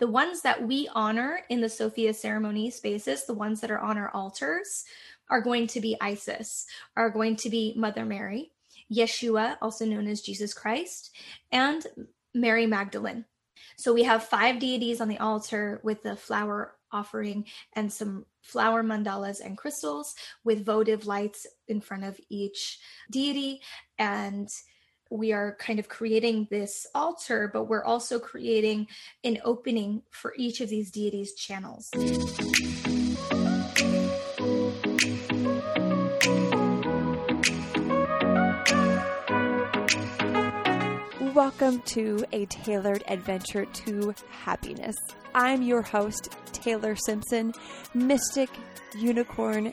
The ones that we honor in the Sophia ceremony spaces, the ones that are on our altars, are going to be Isis, are going to be Mother Mary, Yeshua, also known as Jesus Christ, and Mary Magdalene. So we have five deities on the altar with the flower offering and some flower mandalas and crystals with votive lights in front of each deity. And we are kind of creating this altar, but we're also creating an opening for each of these deities' channels. Welcome to a tailored adventure to happiness. I'm your host, Taylor Simpson, mystic, unicorn,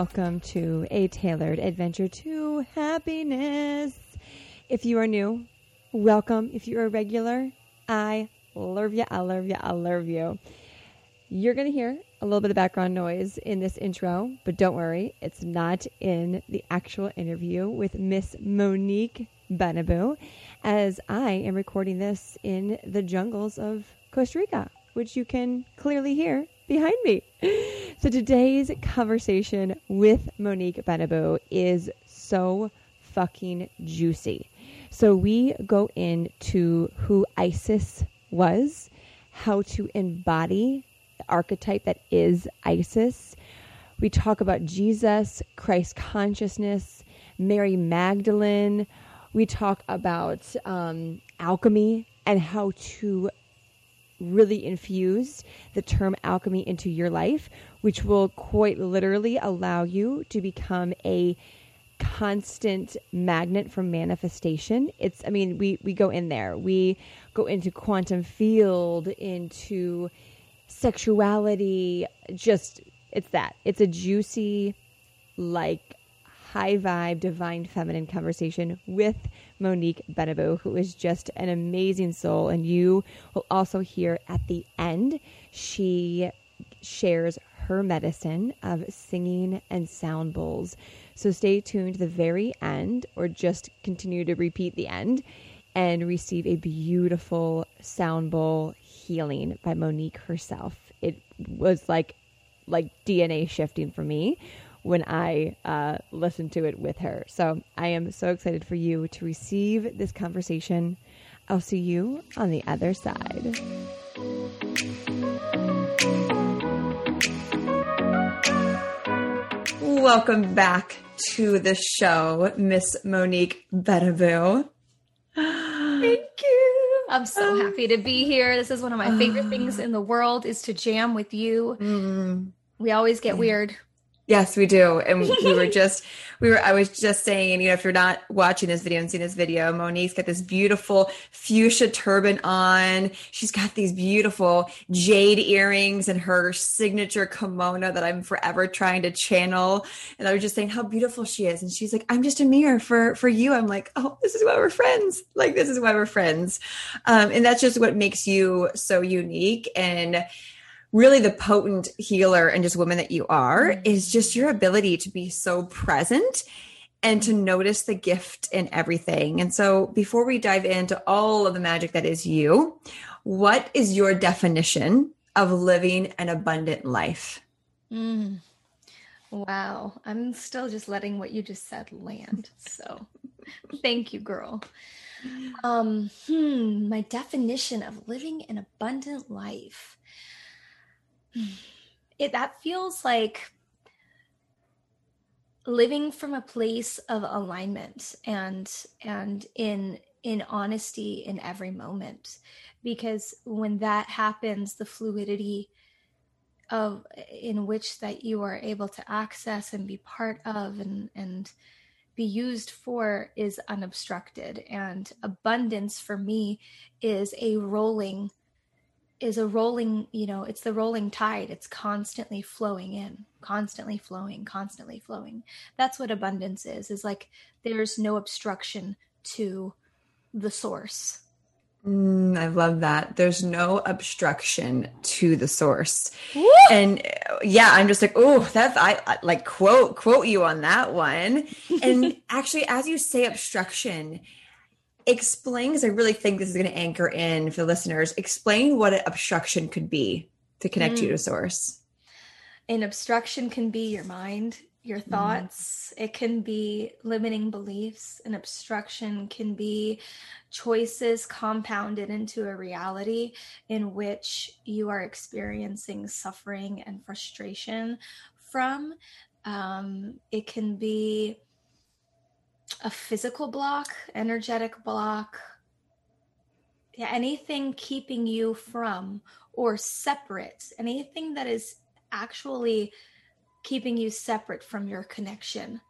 Welcome to a tailored adventure to happiness. If you are new, welcome. If you're a regular, I love you. I love you. I love you. You're going to hear a little bit of background noise in this intro, but don't worry, it's not in the actual interview with Miss Monique Benabou, as I am recording this in the jungles of Costa Rica, which you can clearly hear behind me. So today's conversation with Monique Benabou is so fucking juicy. So we go into who Isis was, how to embody the archetype that is Isis. We talk about Jesus, Christ consciousness, Mary Magdalene. We talk about um, alchemy and how to really infuse the term alchemy into your life, which will quite literally allow you to become a constant magnet for manifestation. It's, I mean, we, we go in there. We go into quantum field, into sexuality, just, it's that. It's a juicy, like, high vibe, divine feminine conversation with Monique Benabou, who is just an amazing soul. And you will also hear at the end, she shares her medicine of singing and sound bowls. So stay tuned to the very end, or just continue to repeat the end and receive a beautiful sound bowl healing by Monique herself. It was like like DNA shifting for me when I uh, listened to it with her. So I am so excited for you to receive this conversation. I'll see you on the other side. Welcome back to the show, Miss Monique Benabou. Thank you. I'm so um, happy to be here. This is one of my favorite uh, things in the world is to jam with you. Mm, we always get yeah. weird. Yes, we do. And we were just, we were, I was just saying, you know, if you're not watching this video and seeing this video, Monique's got this beautiful fuchsia turban on. She's got these beautiful jade earrings and her signature kimono that I'm forever trying to channel. And I was just saying how beautiful she is. And she's like, I'm just a mirror for, for you. I'm like, oh, this is why we're friends. Like, this is why we're friends. Um, and that's just what makes you so unique. And, really the potent healer and just woman that you are mm-hmm. is just your ability to be so present and to notice the gift in everything. And so before we dive into all of the magic that is you, what is your definition of living an abundant life? Mm. Wow. I'm still just letting what you just said land. So thank you, girl. Um, hmm, my definition of living an abundant life. It that feels like living from a place of alignment and and in in honesty in every moment. Because when that happens the fluidity of in which that you are able to access and be part of and and be used for is unobstructed. And abundance for me is a rolling is a rolling, you know, it's the rolling tide. It's constantly flowing in, constantly flowing, constantly flowing. That's what abundance is, is like there's no obstruction to the source. Mm, I love that. There's no obstruction to the source. Woo! And yeah, I'm just like, oh, that's I, I like quote quote you on that one. and actually, as you say obstruction, explain because I really think this is going to anchor in for the listeners. Explain what an obstruction could be to connect mm. you to source. An obstruction can be your mind, your mm-hmm. thoughts. Mm. It can be limiting beliefs. An obstruction can be choices compounded into a reality in which you are experiencing suffering and frustration from. Um, it can be a physical block, energetic block, yeah, anything keeping you from or separate, anything that is actually keeping you separate from your connection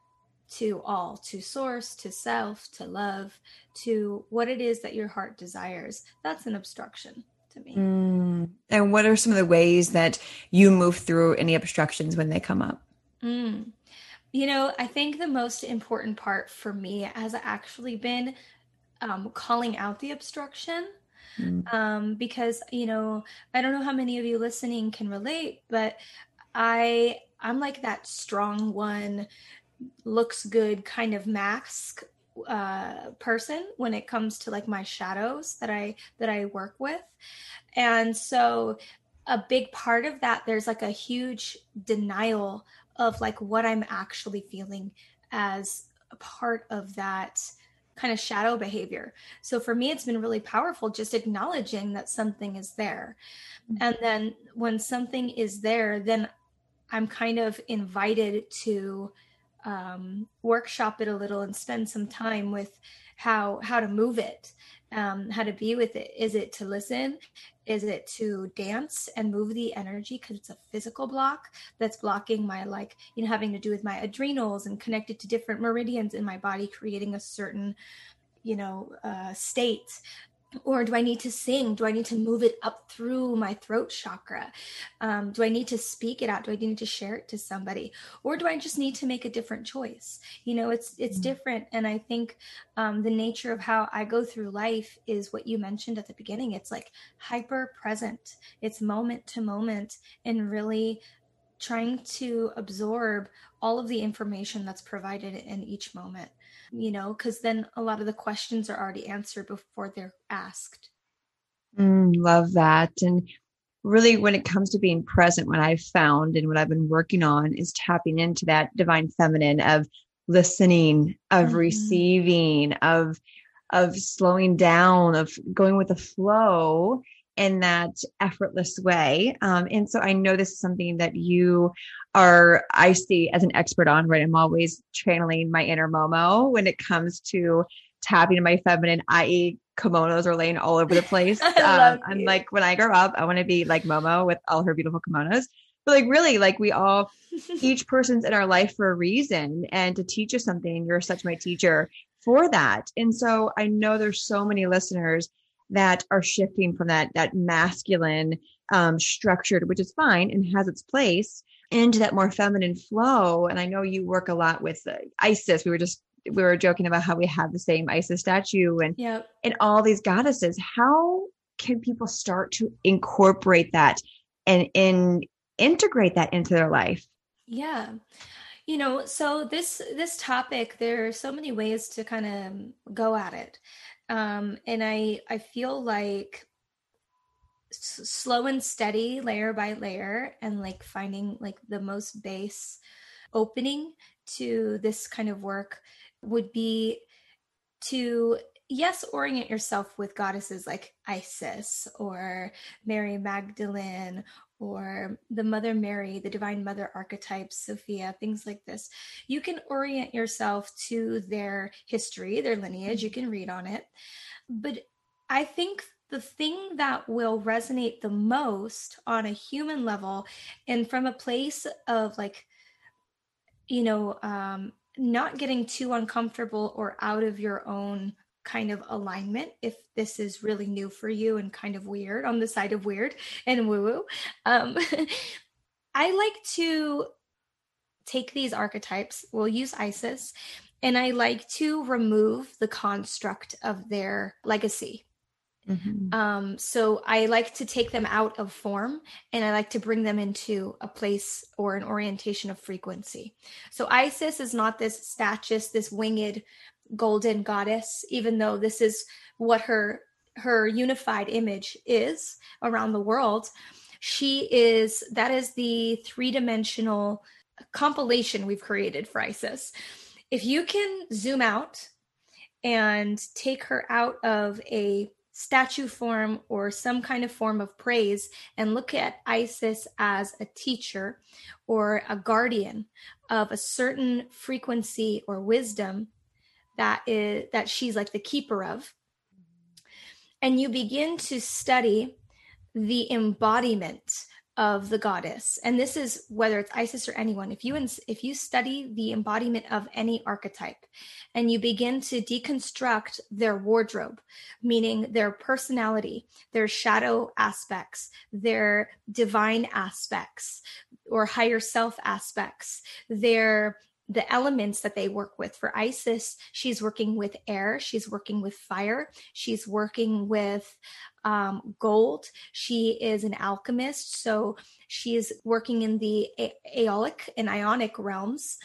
to all, to source, to self, to love, to what it is that your heart desires. That's an obstruction to me. Mm. And what are some of the ways that you move through any obstructions when they come up? Mm. You know, I think the most important part for me has actually been um, calling out the obstruction. Mm. Um, because you know, I don't know how many of you listening can relate, but I I'm like that strong one, looks good kind of mask uh, person when it comes to like my shadows that I that I work with, and so a big part of that there's like a huge denial of like what I'm actually feeling as a part of that kind of shadow behavior. So for me, it's been really powerful just acknowledging that something is there. Mm-hmm. And then when something is there, then I'm kind of invited to um, workshop it a little and spend some time with how how to move it um, how to be with it. Is it to listen? Is it to dance and move the energy because it's a physical block that's blocking my like you know having to do with my adrenals and connected to different meridians in my body, creating a certain you know uh, state or do I need to sing? Do I need to move it up through my throat chakra? Um, do I need to speak it out? Do I need to share it to somebody, or do I just need to make a different choice? You know, it's it's mm-hmm. different, and I think um, the nature of how I go through life is what you mentioned at the beginning. It's like hyper present. It's moment to moment, and really trying to absorb all of the information that's provided in each moment you know, because then a lot of the questions are already answered before they're asked. Mm, love that. And really, when it comes to being present, what I've found and what I've been working on is tapping into that divine feminine of listening, of mm-hmm. receiving, of of slowing down, of going with the flow in that effortless way. Um, and so I know this is something that you are, I see as an expert on, right? I'm always channeling my inner Momo when it comes to tapping my feminine, i.e., kimonos are laying all over the place. um, I'm like, when I grow up, I want to be like Momo with all her beautiful kimonos. But like, really, like we all, each person's in our life for a reason and to teach us something. You're such my teacher for that. And so I know there's so many listeners that are shifting from that that masculine um, structured, which is fine and has its place, into that more feminine flow. And I know you work a lot with uh, Isis. We were just we were joking about how we have the same Isis statue and yep. and all these goddesses. How can people start to incorporate that and in integrate that into their life? Yeah you know so this this topic there are so many ways to kind of go at it um, and I I feel like s- slow and steady, layer by layer, and like finding like the most base opening to this kind of work would be to yes, orient yourself with goddesses like Isis or Mary Magdalene or the Mother Mary, the Divine Mother archetypes, Sophia, things like this. You can orient yourself to their history, their lineage. You can read on it. But I think the thing that will resonate the most on a human level and from a place of like, you know, um, not getting too uncomfortable or out of your own kind of alignment if this is really new for you and kind of weird on the side of weird and woo woo. Um, I like to take these archetypes, we'll use Isis, and I like to remove the construct of their legacy. Mm-hmm. Um, so I like to take them out of form and I like to bring them into a place or an orientation of frequency. So Isis is not this statues, this winged golden goddess, even though this is what her her unified image is around the world. She is that is the three-dimensional compilation we've created for Isis. If you can zoom out and take her out of a statue form or some kind of form of praise and look at Isis as a teacher or a guardian of a certain frequency or wisdom that is that she's like the keeper of. And you begin to study the embodiment of the goddess. And this is whether it's isis or anyone. If you if you study the embodiment of any archetype and you begin to deconstruct their wardrobe meaning their personality their shadow aspects their divine aspects or higher self aspects their the elements that they work with. For Isis, she's working with air, she's working with fire, she's working with um, gold. She is an alchemist, so she is working in the a- aeolic and ionic realms,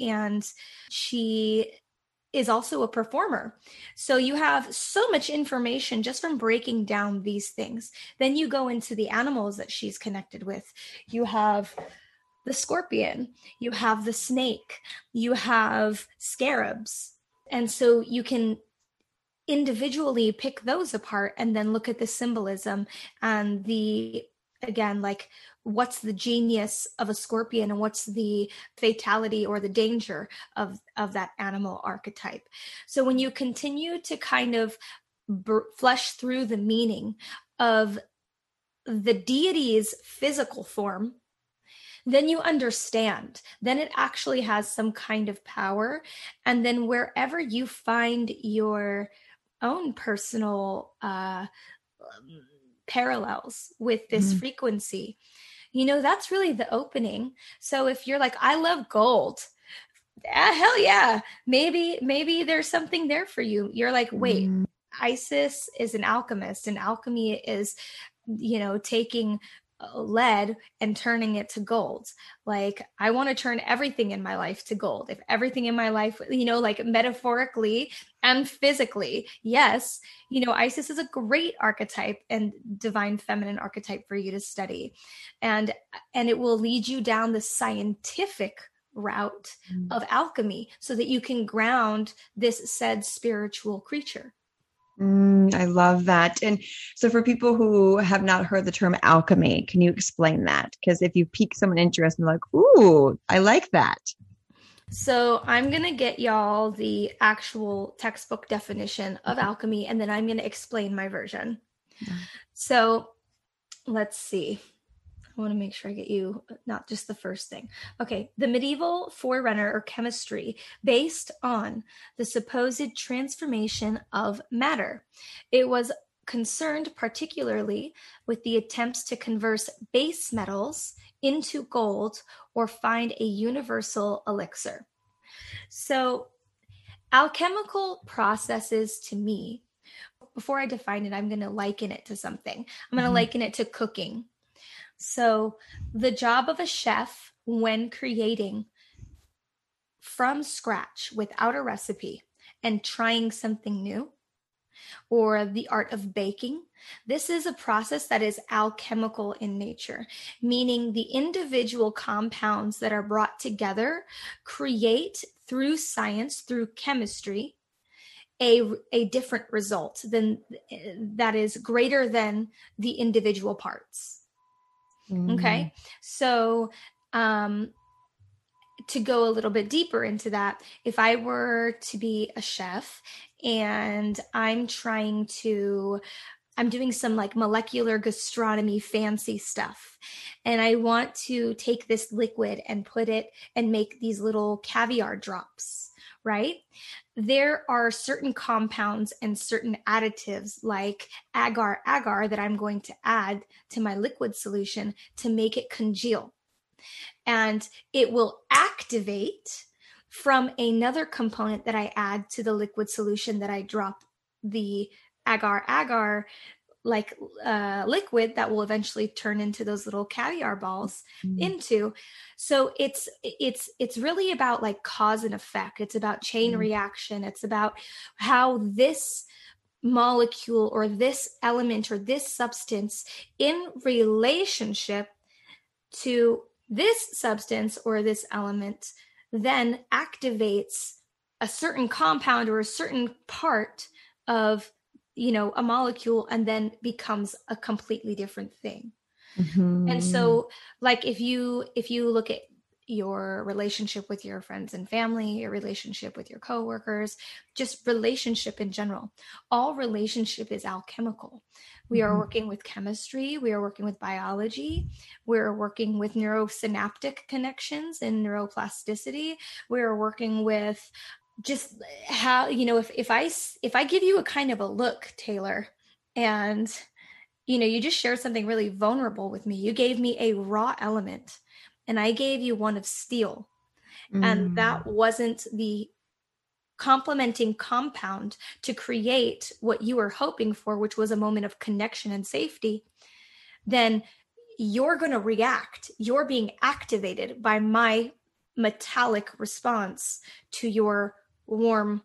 and she is also a performer. So you have so much information just from breaking down these things. Then you go into the animals that she's connected with. You have the scorpion, you have the snake, you have scarabs. And so you can individually pick those apart and then look at the symbolism and the again like what's the genius of a scorpion and what's the fatality or the danger of of that animal archetype so when you continue to kind of b- flesh through the meaning of the deity's physical form then you understand. Then it actually has some kind of power. And then wherever you find your own personal uh, parallels with this mm-hmm. frequency, you know, that's really the opening. So if you're like, I love gold, ah, hell yeah, maybe, maybe there's something there for you. You're like, wait, mm-hmm. Isis is an alchemist, and alchemy is, you know, taking lead and turning it to gold. Like, I want to turn everything in my life to gold. If everything in my life, you know, like metaphorically and physically, yes, you know, Isis is a great archetype and divine feminine archetype for you to study. And and it will lead you down the scientific route mm. of alchemy so that you can ground this said spiritual creature. Mm, I love that. And so, for people who have not heard the term alchemy, can you explain that? Because if you pique someone interest and like, ooh, I like that. So, I'm going to get y'all the actual textbook definition of alchemy, and then I'm going to explain my version. Yeah. So, let's see. I want to make sure I get you not just the first thing. Okay, the medieval forerunner or chemistry based on the supposed transformation of matter. It was concerned particularly with the attempts to convert base metals into gold or find a universal elixir. So, alchemical processes to me, before I define it, I'm going to liken it to something. I'm going to mm-hmm. liken it to cooking so, the job of a chef when creating from scratch without a recipe and trying something new, or the art of baking, this is a process that is alchemical in nature, meaning the individual compounds that are brought together create through science, through chemistry, a a different result than eh, that is greater than the individual parts mm. okay so um to go a little bit deeper into that if i were to be a chef and i'm trying to I'm doing some like molecular gastronomy fancy stuff. And I want to take this liquid and put it and make these little caviar drops, right? There are certain compounds and certain additives like agar agar that I'm going to add to my liquid solution to make it congeal. And it will activate from another component that I add to the liquid solution that I drop the agar agar like uh, liquid that will eventually turn into those little caviar balls mm-hmm. into so it's it's it's really about like cause and effect it's about chain mm-hmm. reaction it's about how this molecule or this element or this substance in relationship to this substance or this element then activates a certain compound or a certain part of you know a molecule and then becomes a completely different thing mm-hmm. and so like if you if you look at your relationship with your friends and family your relationship with your coworkers just relationship in general all relationship is alchemical we are mm-hmm. working with chemistry we are working with biology we're working with neurosynaptic connections and neuroplasticity we're working with just how you know if if i if i give you a kind of a look taylor and you know you just shared something really vulnerable with me you gave me a raw element and i gave you one of steel mm. and that mm. wasn't the complementing compound to create what you were hoping for which was a moment of connection and safety then you're going to react you're being activated by my metallic response to your warm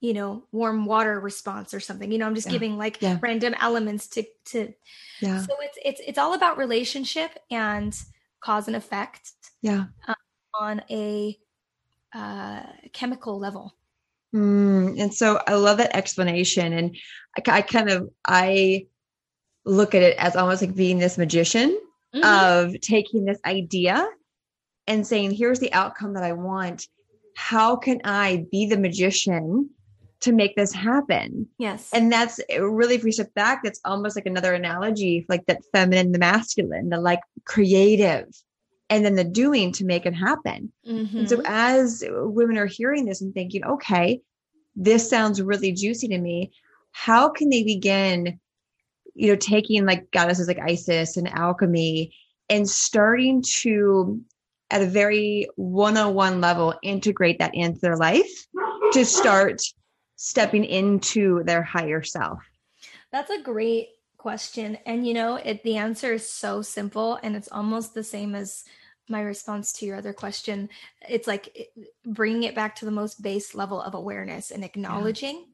you know warm water response or something you know i'm just yeah. giving like yeah. random elements to to yeah so it's it's it's all about relationship and cause and effect yeah um, on a uh, chemical level mm, and so i love that explanation and I, I, kind of i look at it as almost like being this magician mm-hmm. of taking this idea and saying here's the outcome that i want how can I be the magician to make this happen? Yes. And that's really, if we step back, that's almost like another analogy, like that feminine, the masculine, the like creative, and then the doing to make it happen. Mm-hmm. And so mm-hmm. as women are hearing this and thinking, okay, this sounds really juicy to me, how can they begin, you know, taking like goddesses like Isis and alchemy and starting to at a very one-on-one level integrate that into their life to start stepping into their higher self that's a great question and you know it the answer is so simple and it's almost the same as my response to your other question it's like bringing it back to the most base level of awareness and acknowledging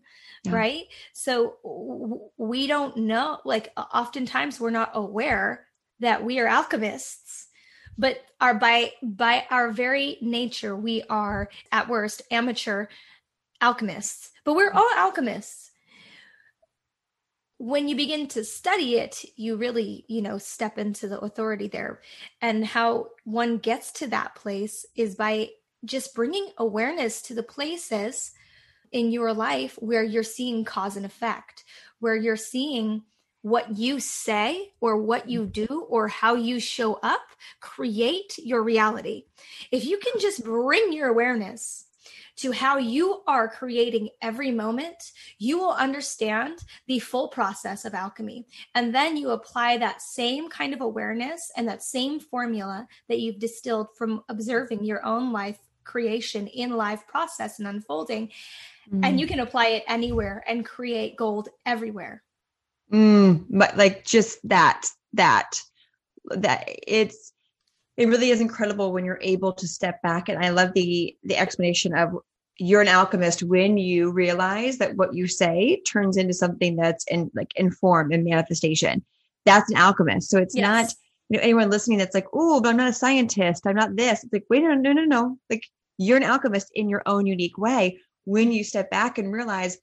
yeah. Yeah. right so we don't know like oftentimes we're not aware that we are alchemists but are by by our very nature we are at worst amateur alchemists. But we're all alchemists. When you begin to study it you really you know step into the authority there. And how one gets to that place is by just bringing awareness to the places in your life where you're seeing cause and effect where you're seeing what you say or what you do or how you show up create your reality. If you can just bring your awareness to how you are creating every moment, you will understand the full process of alchemy. And then you apply that same kind of awareness and that same formula that you've distilled from observing your own life creation in live process and unfolding. Mm. And you can apply it anywhere and create gold everywhere. Mm, but like just that, that, that it's, it really is incredible when you're able to step back. And I love the, the explanation of you're an alchemist when you realize that what you say turns into something that's in like informed and manifestation. That's an alchemist. So it's yes. not, you know, anyone listening that's like, oh, but I'm not a scientist. I'm not this. It's like, wait, no, no, no, no. Like you're an alchemist in your own unique way when you step back and realize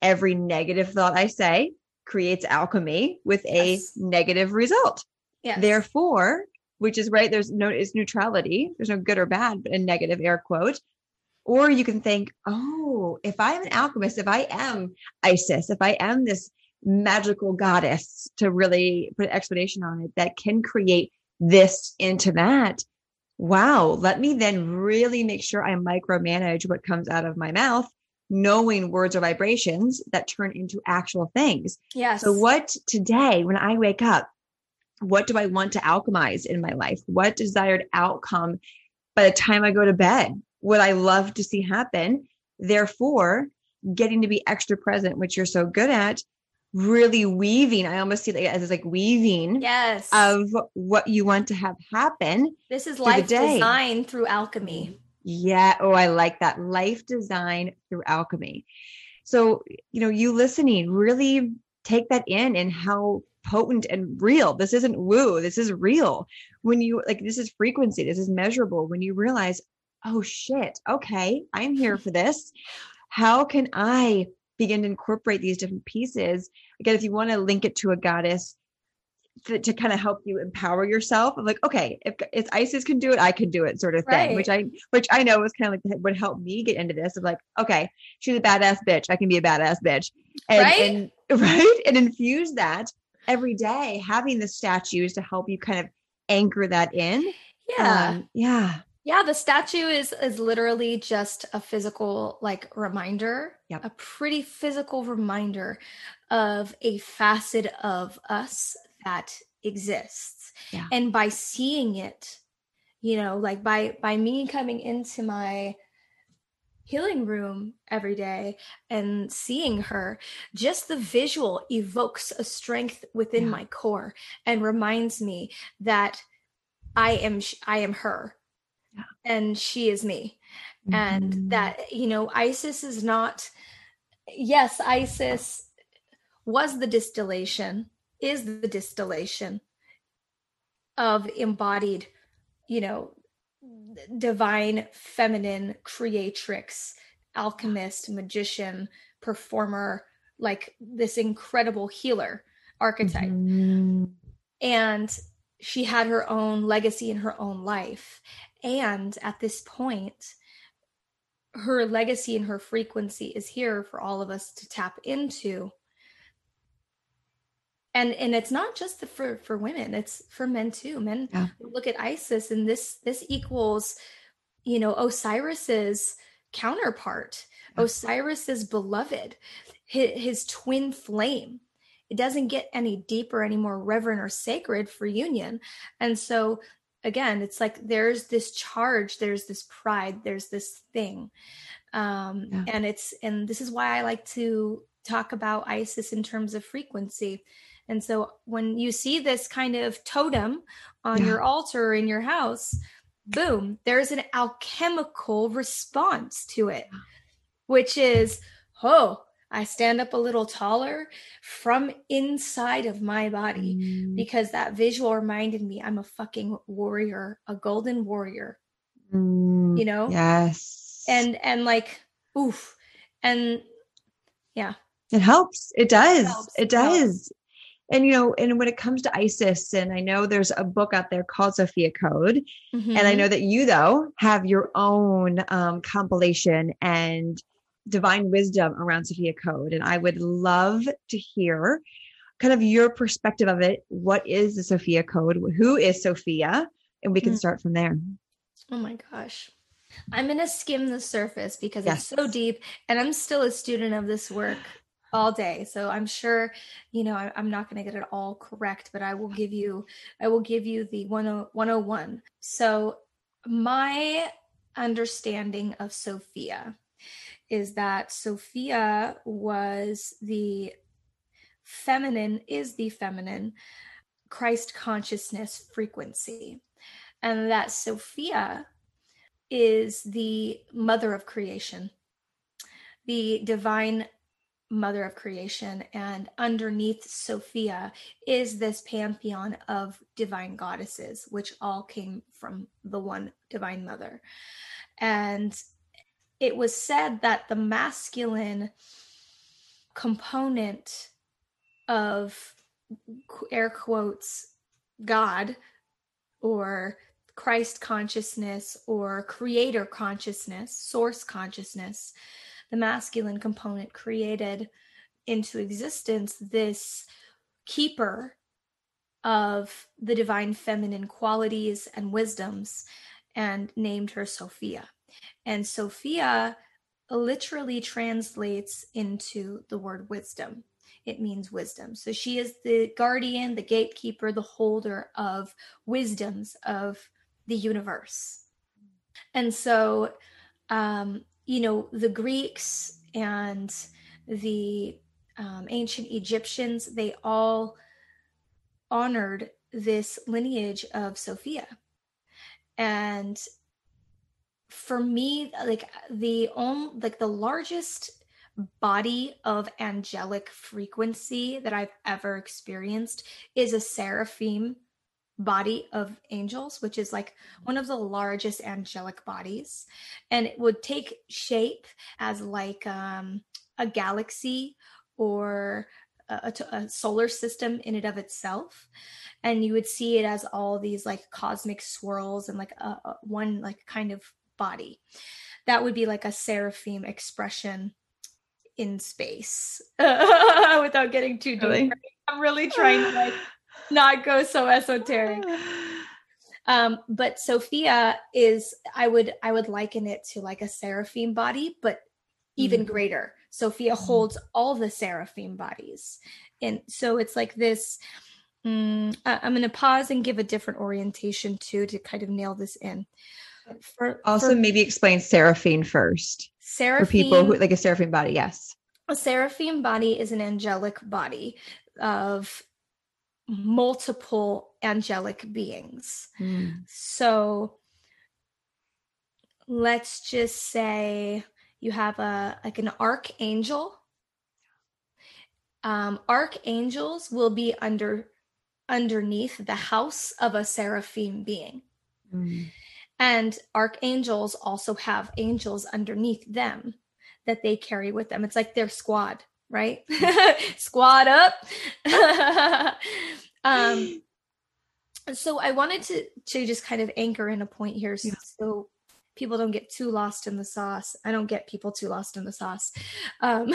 every negative thought I say creates alchemy with a Yes. negative result. Yes. Therefore, which is right, there's no it's neutrality. There's no good or bad, but a negative air quote. Or you can think, oh, if I'm an alchemist, if I am Isis, if I am this magical goddess to really put an explanation on it that can create this into that. Wow, let me then really make sure I micromanage what comes out of my mouth, knowing words or vibrations that turn into actual things. yes. So, what today, when I wake up, what do I want to alchemize in my life? What desired outcome by the time I go to bed would I love to see happen? Therefore, getting to be extra present, which you're so good at, really weaving. I almost see it as like weaving Yes. of what you want to have happen. this is life design through alchemy. Yeah. Oh, I like that. Life design through alchemy. So, you know, you listening, really take that in and how potent and real this isn't woo. This is real. When you like, this is frequency, this is measurable. When you realize, oh shit, okay, I'm here for this. How can I begin to incorporate these different pieces? Again, if you want to link it to a goddess, to, to kind of help you empower yourself. I'm like, okay, if, if Isis can do it, I can do it, sort of thing. Which I, which I know was kind of like would help me get into this. Of like, okay, she's a badass bitch. I can be a badass bitch, and, Right? and right, and infuse that every day. Having the statues to help you kind of anchor that in. Yeah. Um, yeah, Yeah, the statue is is literally just a physical like reminder, Yep. a pretty physical reminder of a facet of us that exists. Yeah. And by seeing it, you know, like by by me coming into my healing room every day and seeing her, just the visual evokes a strength within Yeah. my core and reminds me that I am I am her and she is me Mhm. and that you know isis is not yes isis was the distillation is the distillation of embodied you know divine feminine creatrix alchemist magician performer like this incredible healer archetype. Mhm. and she had her own legacy in her own life. And at this point her legacy and her frequency is here for all of us to tap into and and it's not just the, for for women it's for men too men Yeah. look at isis and this this equals you know osiris's counterpart Yeah. osiris's beloved his, his twin flame it doesn't get any deeper any more reverent or sacred for union and so again it's like there's this charge there's this pride there's this thing um Yeah. and it's and this is why i like to talk about isis in terms of frequency and so when you see this kind of totem on Yeah. your altar in your house boom there's an alchemical response to it which is oh i stand up a little taller from inside of my body Mm. because that visual reminded me I'm a fucking warrior, a golden warrior, Mm. you know? Yes. And and like oof. And yeah. It helps. It does. helps. It It helps. does. And you know, and when it comes to Isis, and I know there's a book out there called Sophia Code, and I Mhm. know that you though have your own um, compilation and divine wisdom around Sophia Code, and I would love to hear kind of your perspective of it. What is the Sophia Code? Who is Sophia? And we can Mm. start from there. Oh my gosh. I'm going to skim the surface because Yes. it's so deep and I'm still a student of this work all day. So I'm sure, you know, I, I'm not going to get it all correct, but I will give you, I will give you the 10 101. So my understanding of Sophia is that Sophia was the feminine, is the feminine Christ consciousness frequency. And that Sophia is the mother of creation, the divine mother of creation. And underneath Sophia is this pantheon of divine goddesses, which all came from the one divine mother. And it was said that the masculine component of air quotes God or Christ consciousness or creator consciousness, source consciousness, the masculine component created into existence this keeper of the divine feminine qualities and wisdoms and named her Sophia. And Sophia literally translates into the word wisdom. It means wisdom. So she is the guardian, the gatekeeper, the holder of wisdoms of the universe. And so, um, you know, the Greeks and the um, ancient Egyptians, they all honored this lineage of Sophia. And for me, like the only, like the largest body of angelic frequency that I've ever experienced is a seraphim body of angels, which is like one of the largest angelic bodies. And it would take shape as like um, a galaxy or a, a, solar system in and of itself and you would see it as all these like cosmic swirls and like a, a one like kind of body that would be like a seraphim expression in space without getting too deep really? i'm really trying to like not go so esoteric um but sophia is i would i would liken it to like a seraphim body but even mm. greater Sophia mm-hmm. holds all the seraphim bodies. And so it's like this. Um, I'm going to pause and give a different orientation too to kind of nail this in. For, also, for, maybe explain seraphim first. Seraphim, for people who like a seraphim body, yes. A seraphim body is an angelic body of multiple angelic beings. Mm. So let's just say you have a like an archangel um, archangels will be under underneath the house of a seraphim being mm. and archangels also have angels underneath them that they carry with them it's like their squad right Squat up um so i wanted to to just kind of anchor in a point here so, yeah. so people don't get too lost in the sauce. I don't get people too lost in the sauce. Um,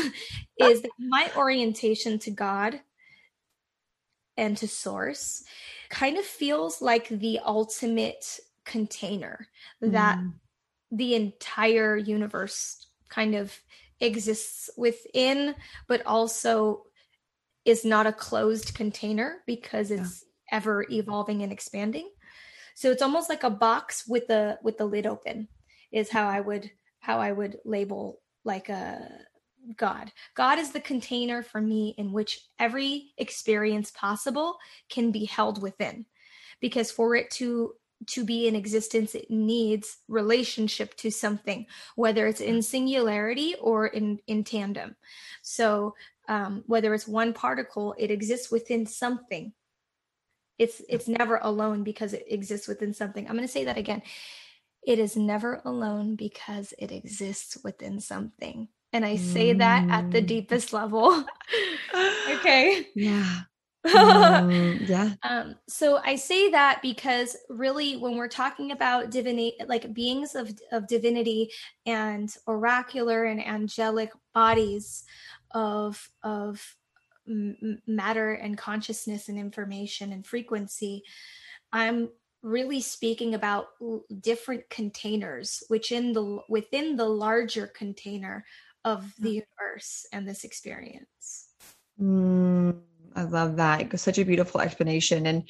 is that my orientation to God and to source kind of feels like the ultimate container that mm. the entire universe kind of exists within, but also is not a closed container because it's yeah. ever evolving and expanding. So it's almost like a box with the with the lid open is how I would how I would label like a God. God is the container for me in which every experience possible can be held within. Because for it to to be in existence it needs relationship to something whether it's in singularity or in in tandem. So um, whether it's one particle it exists within something. It's it's never alone because it exists within something. I'm going to say that again. It is never alone because it exists within something. And i say that at the mm. deepest level. Okay? Yeah mm, yeah. Um so i say that because really when we're talking about divinity like beings of of divinity and oracular and angelic bodies of of matter and consciousness and information and frequency i'm really speaking about different containers within the within the larger container of the universe and this experience. Mm, i love that it's such a beautiful explanation and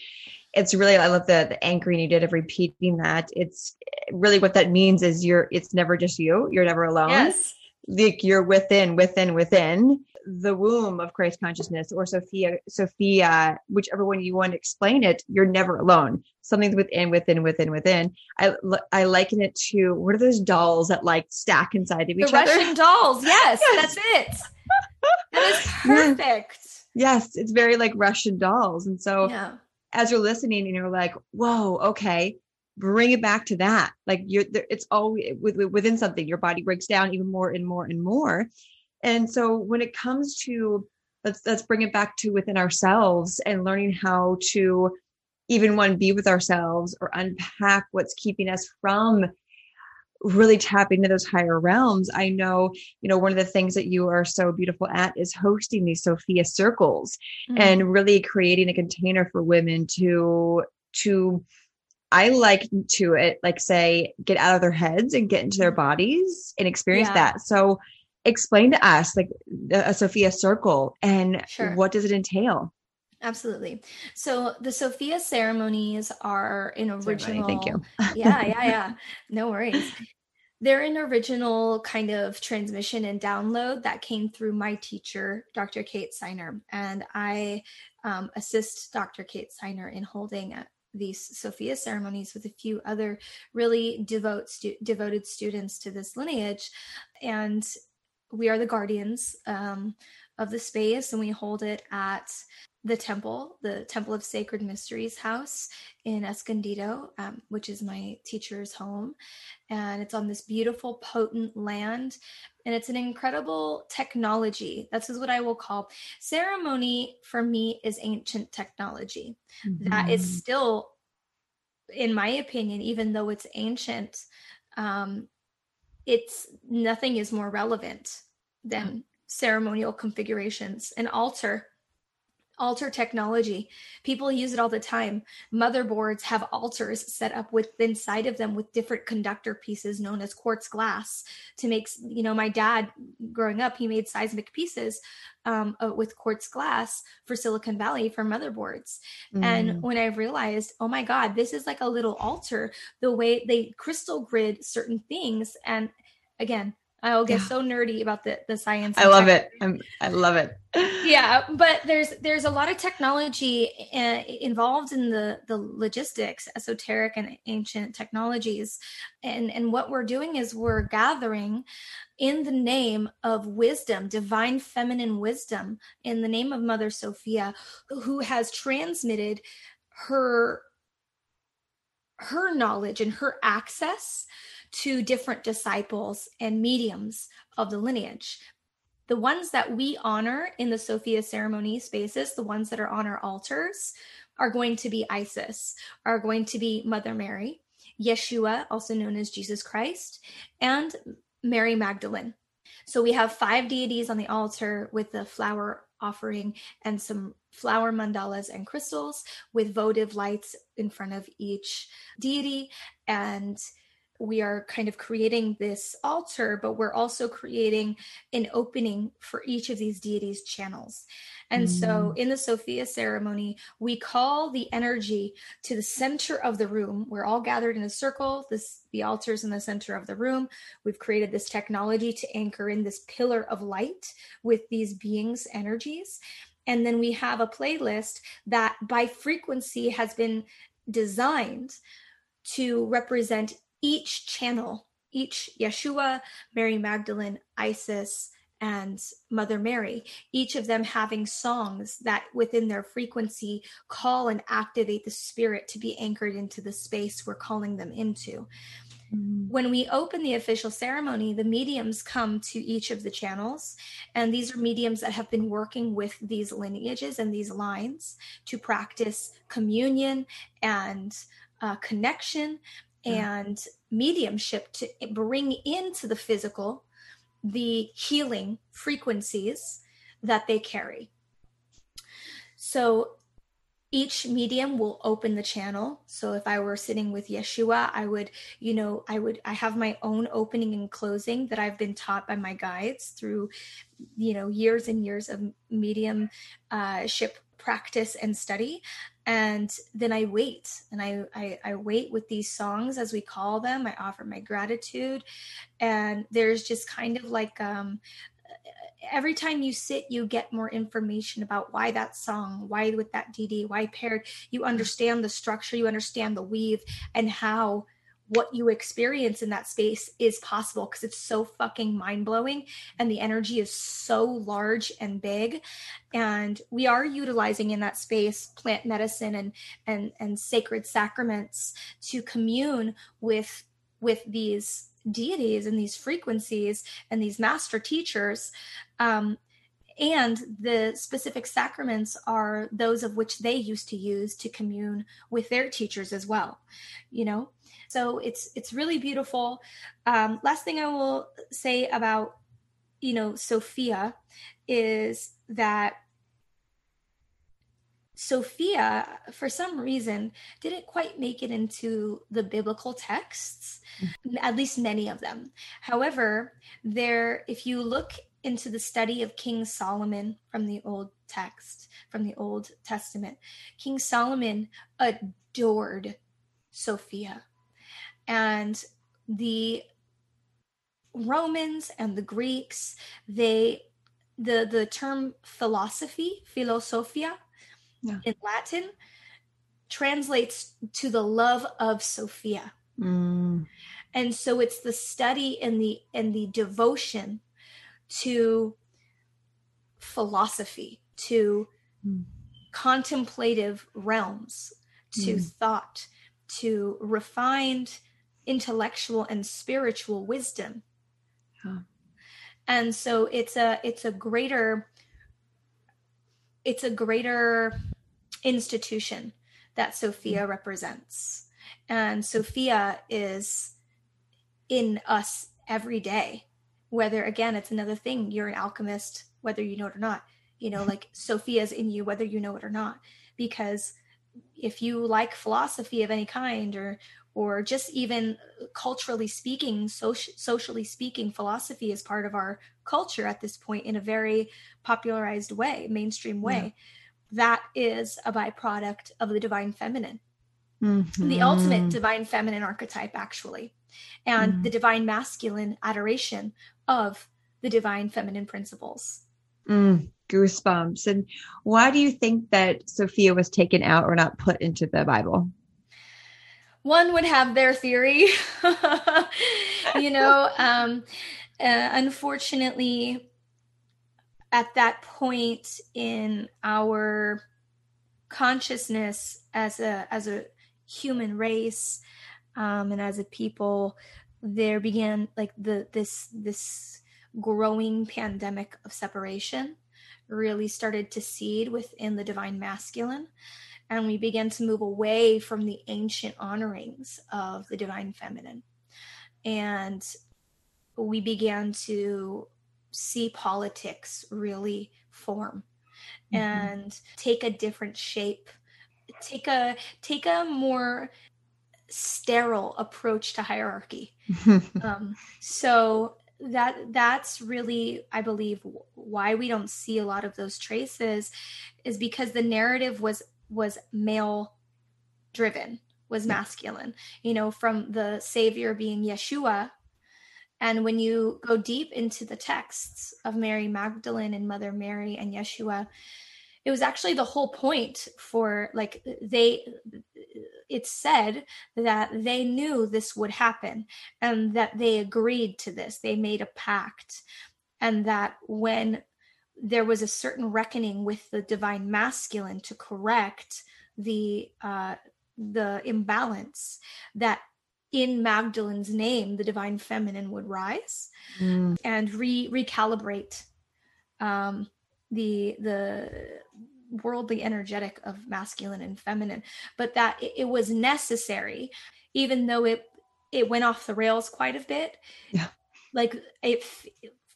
it's really i love the, the anchoring you did of repeating that it's really what that means is you're it's never just you you're never alone yes like you're within within within the womb of Christ consciousness or Sophia, Sophia, whichever one you want to explain it, you're never alone. Something's within, within, within, within. I I liken it to what are those dolls that like stack inside of each the other? Russian dolls. Yes, yes. that's it. That is perfect. Yes, it's very like Russian dolls. And so yeah. as you're listening and you're like, whoa, okay, bring it back to that. Like you're, there, it's always within something. Your body breaks down even more and more and more And so when it comes to let's let's bring it back to within ourselves and learning how to even one be with ourselves or unpack what's keeping us from really tapping into those higher realms i know you know one of the things that you are so beautiful at is hosting these sophia circles mm-hmm. and really creating a container for women to to i like to it like say get out of their heads and get into their mm-hmm. bodies and experience yeah. that so explain to us like a sophia circle and sure. what does it entail Absolutely. So the Sophia ceremonies are in original. Thank you. yeah, yeah, yeah. No worries. They're an original kind of transmission and download that came through my teacher, Dr. Kate Seiner. And I um, assist Dr. Kate Seiner in holding these Sophia ceremonies with a few other really devote stu- devoted students to this lineage. And we are the guardians um, of the space, and we hold it at the temple, the Temple of Sacred Mysteries house in Escondido, um, which is my teacher's home. And it's on this beautiful, potent land. And it's an incredible technology. That's what I will call ceremony for me is ancient technology. Mm-hmm. That is mm-hmm. still, in my opinion, even though it's ancient, um, it's nothing is more relevant than ceremonial configurations. An altar altar technology. People use it all the time. Motherboards have altars set up with inside of them with different conductor pieces known as quartz glass to make, you know, my dad growing up, he made seismic pieces um, uh, with quartz glass for Silicon Valley for motherboards. Mm. And when I realized, oh my God, this is like a little altar, the way they crystal grid certain things. And again, I'll get yeah. so nerdy about the the science. I love it. I'm, I love it. yeah, but there's there's a lot of technology uh, involved in the the logistics, esoteric and ancient technologies, and and what we're doing is we're gathering in the name of wisdom, divine feminine wisdom, in the name of Mother Sophia, who has transmitted her her knowledge and her access to different disciples and mediums of the lineage. The ones that we honor in the Sophia ceremony spaces, the ones that are on our altars, are going to be Isis, are going to be Mother Mary, Yeshua, also known as Jesus Christ, and Mary Magdalene. So we have five deities on the altar with the flower offering and some flower mandalas and crystals with votive lights in front of each deity. And we are kind of creating this altar, but we're also creating an opening for each of these deities' channels. And mm. so in the Sophia ceremony, we call the energy to the center of the room. We're all gathered in a circle. This the altar's in the center of the room. We've created this technology to anchor in this pillar of light with these beings' energies. And then we have a playlist that by frequency has been designed to represent each channel, each Yeshua, Mary Magdalene, Isis, and Mother Mary, each of them having songs that within their frequency call and activate the spirit to be anchored into the space we're calling them into. Mm-hmm. When we open the official ceremony, the mediums come to each of the channels, and these are mediums that have been working with these lineages and these lines to practice communion and uh, connection Uh-huh. and mediumship to bring into the physical the healing frequencies that they carry. So each medium will open the channel. So if I were sitting with Yeshua, I would, you know, I would, I have my own opening and closing that I've been taught by my guides through, you know, years and years of mediumship practice and study and then i wait and I, I, I wait with these songs as we call them. I offer my gratitude. And there's just kind of like um every time you sit you get more information about why that song why with that dd why paired. You understand the structure you understand the weave and how what you experience in that space is possible because it's so fucking mind blowing and the energy is so large and big. And we are utilizing in that space plant medicine and and and sacred sacraments to commune with with these deities and these frequencies and these master teachers um, and the specific sacraments are those of which they used to use to commune with their teachers as well you know so it's it's really beautiful um, last thing i will say about you know sophia is that Sophia, for some reason, didn't quite make it into the biblical texts, at least many of them. However, there, if you look into the study of King Solomon from the Old text, from the Old Testament. King Solomon adored Sophia. And the Romans and the Greeks, they the the term philosophy, philosophia yeah. in Latin translates to the love of Sophia. Mm. And so it's the study and the and the devotion to philosophy, to mm. contemplative realms, to mm. thought, to refined intellectual and spiritual wisdom. Huh. And so it's a it's a greater it's a greater institution that Sophia mm. represents. And Sophia is in us every day whether again it's another thing you're an alchemist whether you know it or not you know like sophia's in you whether you know it or not because if you like philosophy of any kind or or just even culturally speaking soci- socially speaking philosophy is part of our culture at this point in a very popularized way mainstream way yeah. that is a byproduct of the divine feminine mm-hmm. the ultimate divine feminine archetype actually and mm. the divine masculine adoration of the divine feminine principles. Mm, goosebumps. And why do you think that Sophia was taken out or not put into the Bible? One would have their theory. you know, um, uh, unfortunately, at that point in our consciousness as a as a human race um, and as a people, there began like the this this growing pandemic of separation really started to seed within the divine masculine and we began to move away from the ancient honorings of the divine feminine and we began to see politics really form mm-hmm. and take a different shape take a take a more sterile approach to hierarchy. um, so that that's really, I believe, why we don't see a lot of those traces, is because the narrative was was male driven, was masculine. You know, from the savior being Yeshua. And when you go deep into the texts of Mary Magdalene and Mother Mary and Yeshua, it was actually the whole point for like they it's said that they knew this would happen and that they agreed to this they made a pact and that when there was a certain reckoning with the divine masculine to correct the uh the imbalance that in Magdalene's name, the divine feminine would rise mm. and re recalibrate um, the the worldly energetic of masculine and feminine. But that it, it was necessary even though it it went off the rails quite a bit. Yeah. Like it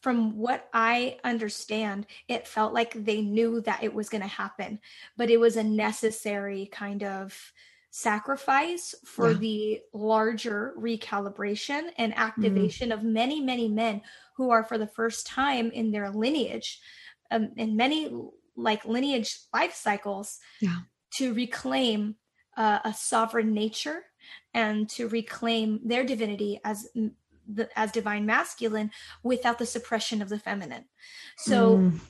from what i understand it felt like they knew that it was going to happen but it was a necessary kind of sacrifice for yeah. the larger recalibration and mm-hmm. activation mm. of many many men who are for the first time in their lineage um, and many like lineage life cycles yeah. to reclaim uh, a sovereign nature and to reclaim their divinity as the, as divine masculine without the suppression of the feminine so mm.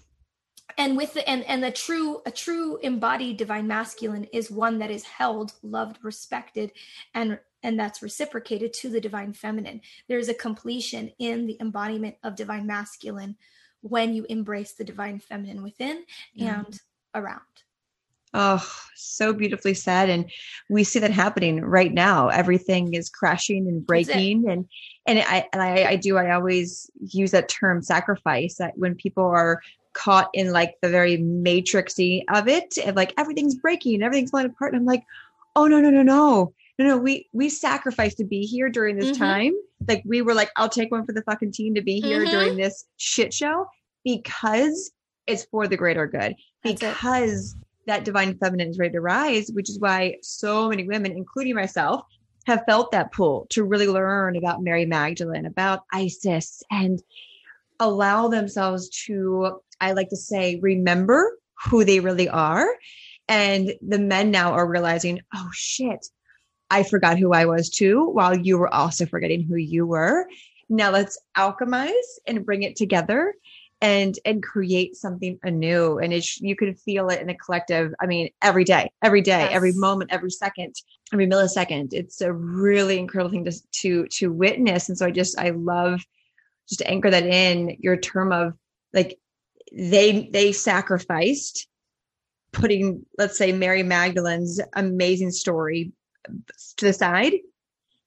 and with the and and the true a true embodied divine masculine is one that is held loved respected and and that's reciprocated to the divine feminine there's a completion in the embodiment of divine masculine when you embrace the divine feminine within yeah. and around. Oh, so beautifully said. And we see that happening right now. Everything is crashing and breaking. And and I and I, I do, I always use that term sacrifice that when people are caught in like the very matrixy of it and like everything's breaking, everything's falling apart. And I'm like, oh no, no, no, no. No, no, we we sacrificed to be here during this mm-hmm. time. Like we were like, I'll take one for the fucking team to be here mm-hmm. during this shit show because it's for the greater good. Because that divine feminine is ready to rise, which is why so many women, including myself, have felt that pull to really learn about Mary Magdalene, about Isis, and allow themselves to, I like to say, remember who they really are. And the men now are realizing, oh shit, I forgot who I was too, while you were also forgetting who you were. Now let's alchemize and bring it together and and create something anew. And it's you can feel it in the collective i mean every day every day yes. every moment every second every millisecond. It's a really incredible thing to to to witness. And so i just i love just to anchor that in your term of like they they sacrificed putting let's say mary magdalene's amazing story to the side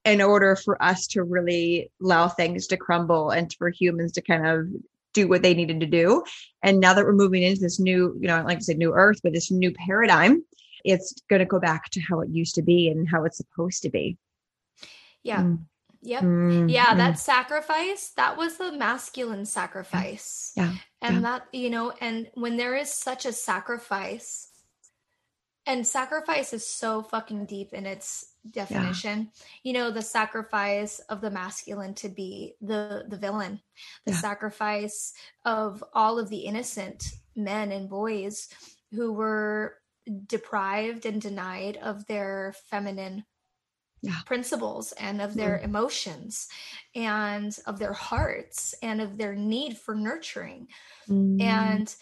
in order for us to really allow things to crumble and for humans to kind of do what they needed to do. And now that we're moving into this new, you know, like I said, new earth, but this new paradigm, it's going to go back to how it used to be and how it's supposed to be. Yeah. Mm. Yep. Mm, yeah, that sacrifice, that was the masculine sacrifice. Yeah. And yeah. that, you know, and when there is such a sacrifice, and sacrifice is so fucking deep in its definition yeah. you know the sacrifice of the masculine to be the the villain the yeah. sacrifice of all of the innocent men and boys who were deprived and denied of their feminine yeah. principles and of their mm. emotions and of their hearts and of their need for nurturing mm. and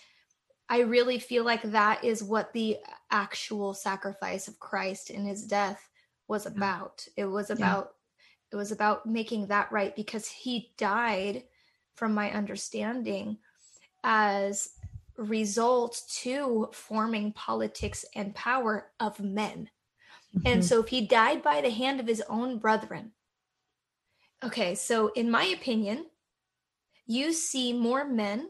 I really feel like that is what the actual sacrifice of Christ in his death was about. It was about yeah. it was about making that right because he died from my understanding as result to forming politics and power of men. Mm-hmm. And so if he died by the hand of his own brethren. Okay, so in my opinion, you see more men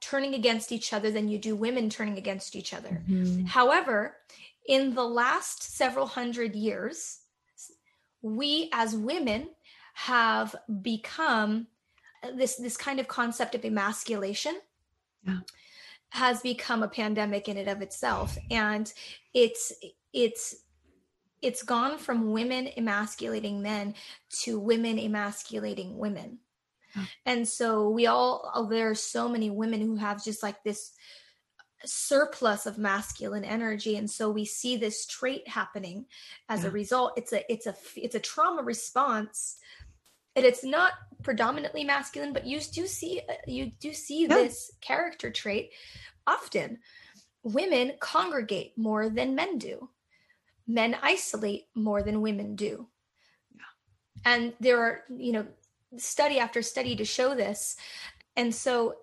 turning against each other than you do women turning against each other. Mm-hmm. However, in the last several hundred years, we as women have become uh, this this kind of concept of emasculation yeah. has become a pandemic in and of itself and it's it's it's gone from women emasculating men to women emasculating women yeah. and so we all there are so many women who have just like this surplus of masculine energy and so we see this trait happening as yeah. a result it's a it's a it's a trauma response and it's not predominantly masculine but you do see uh, you do see yeah. this character trait often women congregate more than men do men isolate more than women do yeah. and there are you know study after study to show this and so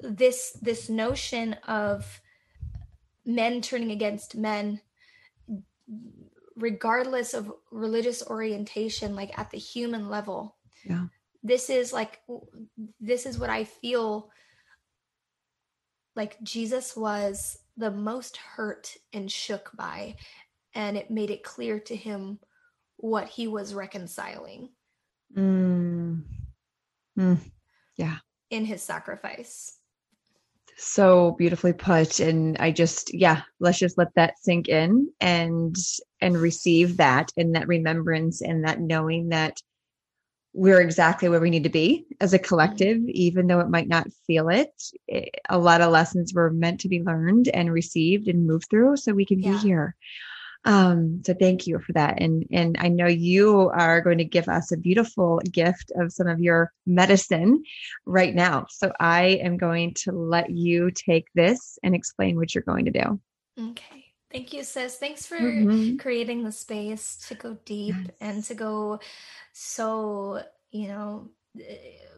this this notion of men turning against men regardless of religious orientation like at the human level. Yeah. This is like this is what i feel like jesus was the most hurt and shook by and it made it clear to him what he was reconciling. Mm. Mm. yeah. In his sacrifice so beautifully put and i just yeah let's just let that sink in and and receive that and that remembrance and that knowing that we're exactly where we need to be as a collective mm-hmm. even though it might not feel it, it a lot of lessons were meant to be learned and received and moved through so we can yeah. be here um, so thank you for that. And and I know you are going to give us a beautiful gift of some of your medicine right now. So I am going to let you take this and explain what you're going to do. Okay. Thank you, sis. Thanks for mm-hmm. creating the space to go deep yes. and to go so, you know,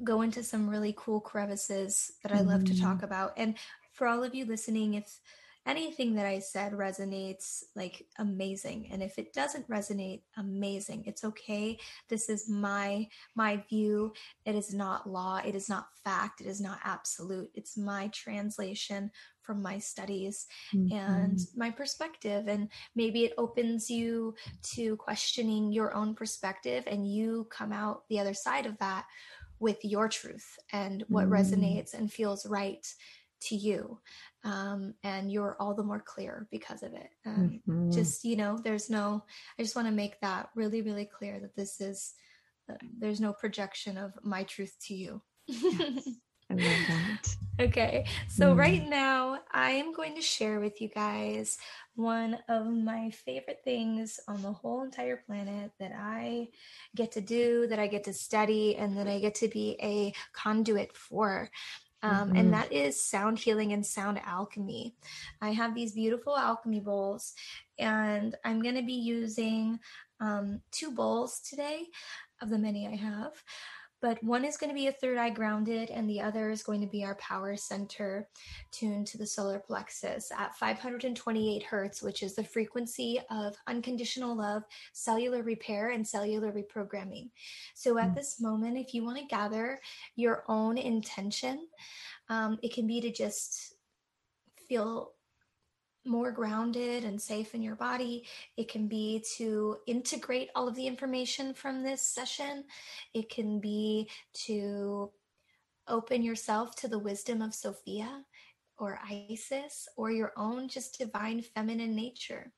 go into some really cool crevices that I love to mm-hmm. talk about. And for all of you listening, if anything that I said resonates like amazing. And if it doesn't resonate, amazing. It's okay. This is my my view. It is not law. It is not fact. It is not absolute. It's my translation from my studies mm-hmm. and my perspective. And maybe it opens you to questioning your own perspective and you come out the other side of that with your truth and what mm. resonates and feels right to you um, and you're all the more clear because of it um, mm-hmm. just you know there's no i just want to make that really really clear that this is uh, there's no projection of my truth to you yes. I love that. Okay, so mm. right now I am going to share with you guys one of my favorite things on the whole entire planet that I get to do, that I get to study, and that I get to be a conduit for. Um, mm-hmm. And that is sound healing and sound alchemy. I have these beautiful alchemy bowls, and I'm going to be using um, two bowls today of the many I have but one is going to be a third eye grounded and the other is going to be our power center tuned to the solar plexus at 528 hertz which is the frequency of unconditional love cellular repair and cellular reprogramming so at mm. this moment if you want to gather your own intention um, it can be to just feel more grounded and safe in your body. It can be to integrate all of the information from this session. It can be to open yourself to the wisdom of Sophia or Isis or your own just divine feminine nature.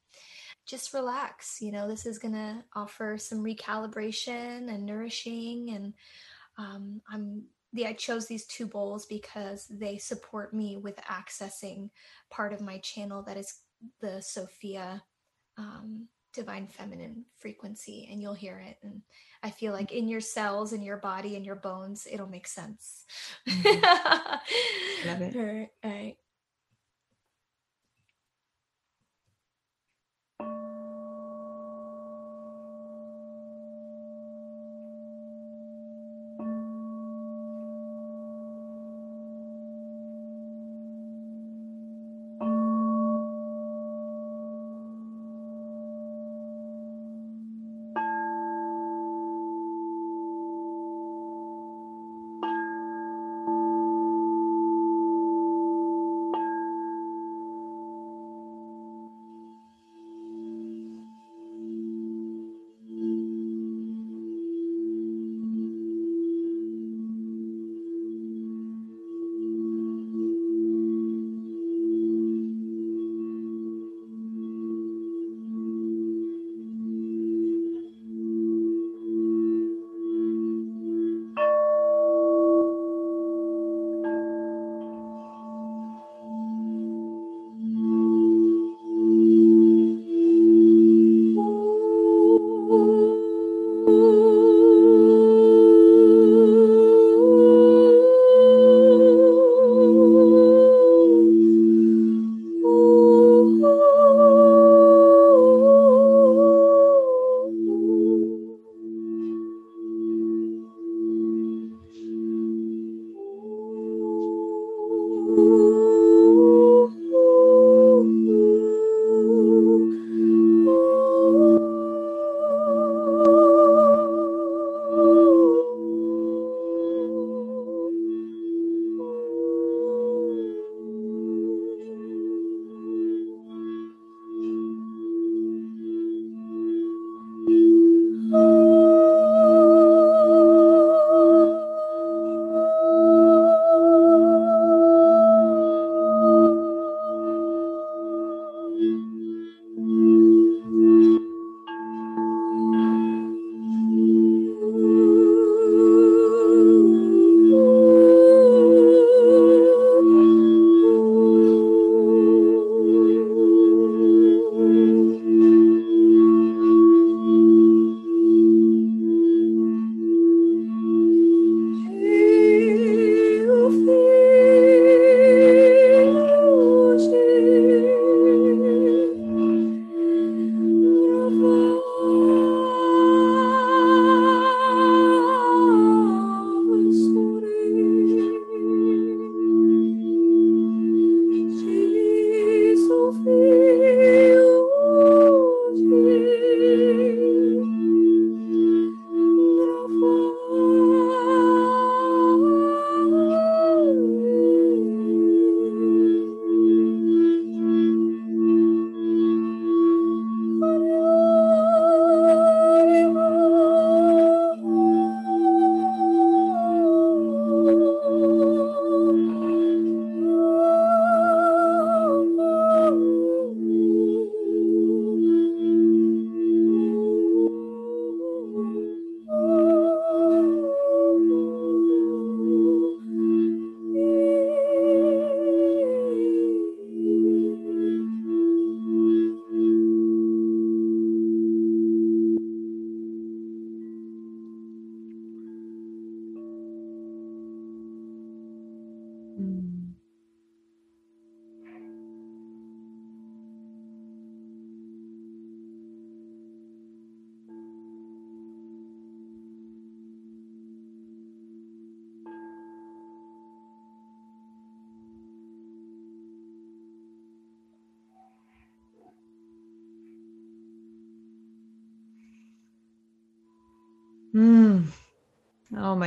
Just relax. You know, this is going to offer some recalibration and nourishing. And um, I'm the I chose these two bowls because they support me with accessing part of my channel that is the Sophia um, divine feminine frequency and you'll hear it and i feel like in your cells in your body in your bones it'll make sense mm-hmm. love it all right, all right.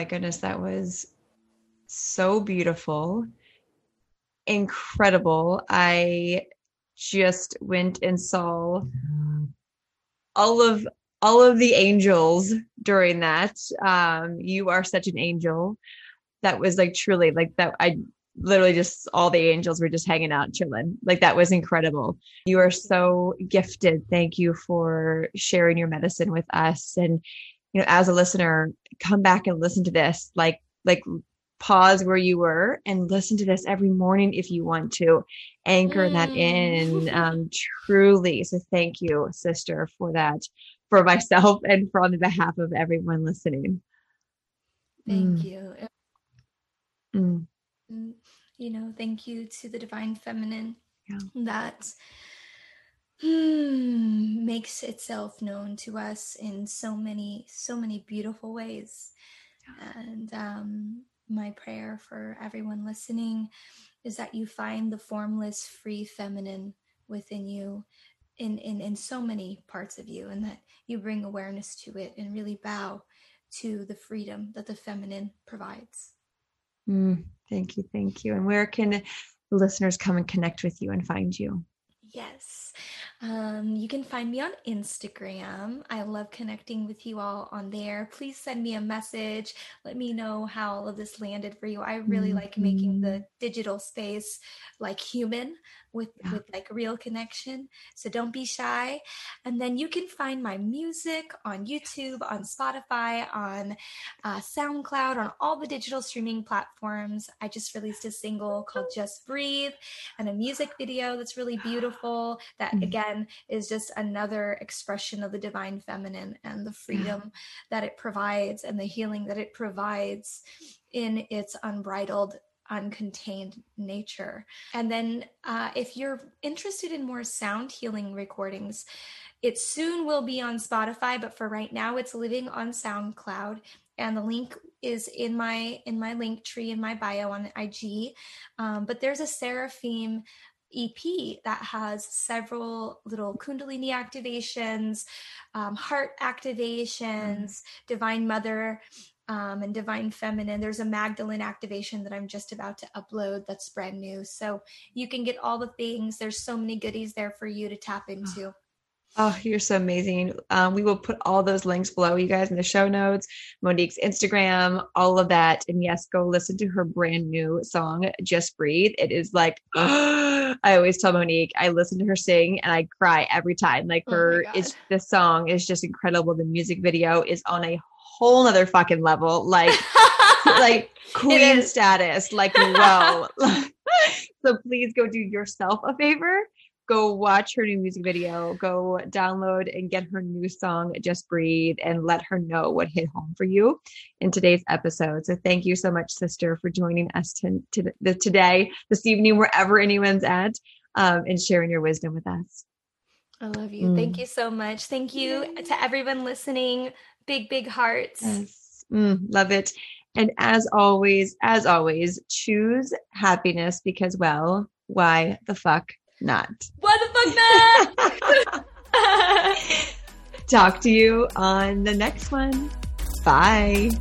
Goodness, that was so beautiful. Incredible. I just went and saw all of all of the angels during that. Um, you are such an angel. That was like truly like that. I literally just all the angels were just hanging out chilling. Like that was incredible. You are so gifted. Thank you for sharing your medicine with us. And you know, as a listener, come back and listen to this. Like like pause where you were and listen to this every morning if you want to anchor mm. that in um, truly so thank you sister for that for myself and for on the behalf of everyone listening thank mm. you mm. mm. you know thank you to the divine feminine yeah. that makes itself known to us in so many so many beautiful ways and um my prayer for everyone listening is that you find the formless, free feminine within you in, in, in so many parts of you, and that you bring awareness to it and really bow to the freedom that the feminine provides. Mm, thank you. Thank you. And where can the listeners come and connect with you and find you? Yes. Um, you can find me on Instagram. I love connecting with you all on there. Please send me a message. Let me know how all of this landed for you. I really mm-hmm. like making the mm-hmm. digital space like human with yeah. with like real connection so don't be shy and then you can find my music on youtube on spotify on uh, soundcloud on all the digital streaming platforms i just released a single called just breathe and a music video that's really beautiful that mm. Again is just another expression of the divine feminine and the freedom yeah. that it provides and the healing that it provides in its unbridled uncontained nature. And then, uh, if you're interested in more sound healing recordings, it soon will be on Spotify, but for right now, it's living on SoundCloud. And the link is in my in my link tree in my bio on IG. Um, but there's a Seraphim EP that has several little Kundalini activations, um, heart activations, mm. Divine Mother um, and Divine Feminine. There's a Magdalene activation that I'm just about to upload that's brand new. So you can get all the things. There's so many goodies there for you to tap into. Oh, you're so amazing. Um, we will put all those links below you guys in the show notes, Monique's Instagram, all of that. And yes, go listen to her brand new song, Just Breathe. It is like, I always tell Monique, I listen to her sing and I cry every time. Like oh her, oh it's the song is just incredible. The music video is on a whole nother fucking level. Like, like queen status. Like, whoa. so please go do yourself a favor. Go watch her new music video. Go download and get her new song, Just Breathe, and let her know what hit home for you in today's episode. So thank you so much, sister, for joining us to, to the, today, this evening, wherever anyone's at, um, and sharing your wisdom with us. I love you. Mm. Thank you so much. Thank you to everyone listening big, big hearts. Yes. Mm, love it. And as always, as always, choose happiness because, well, why the fuck not? Why the fuck not? Talk to you on the next one. Bye.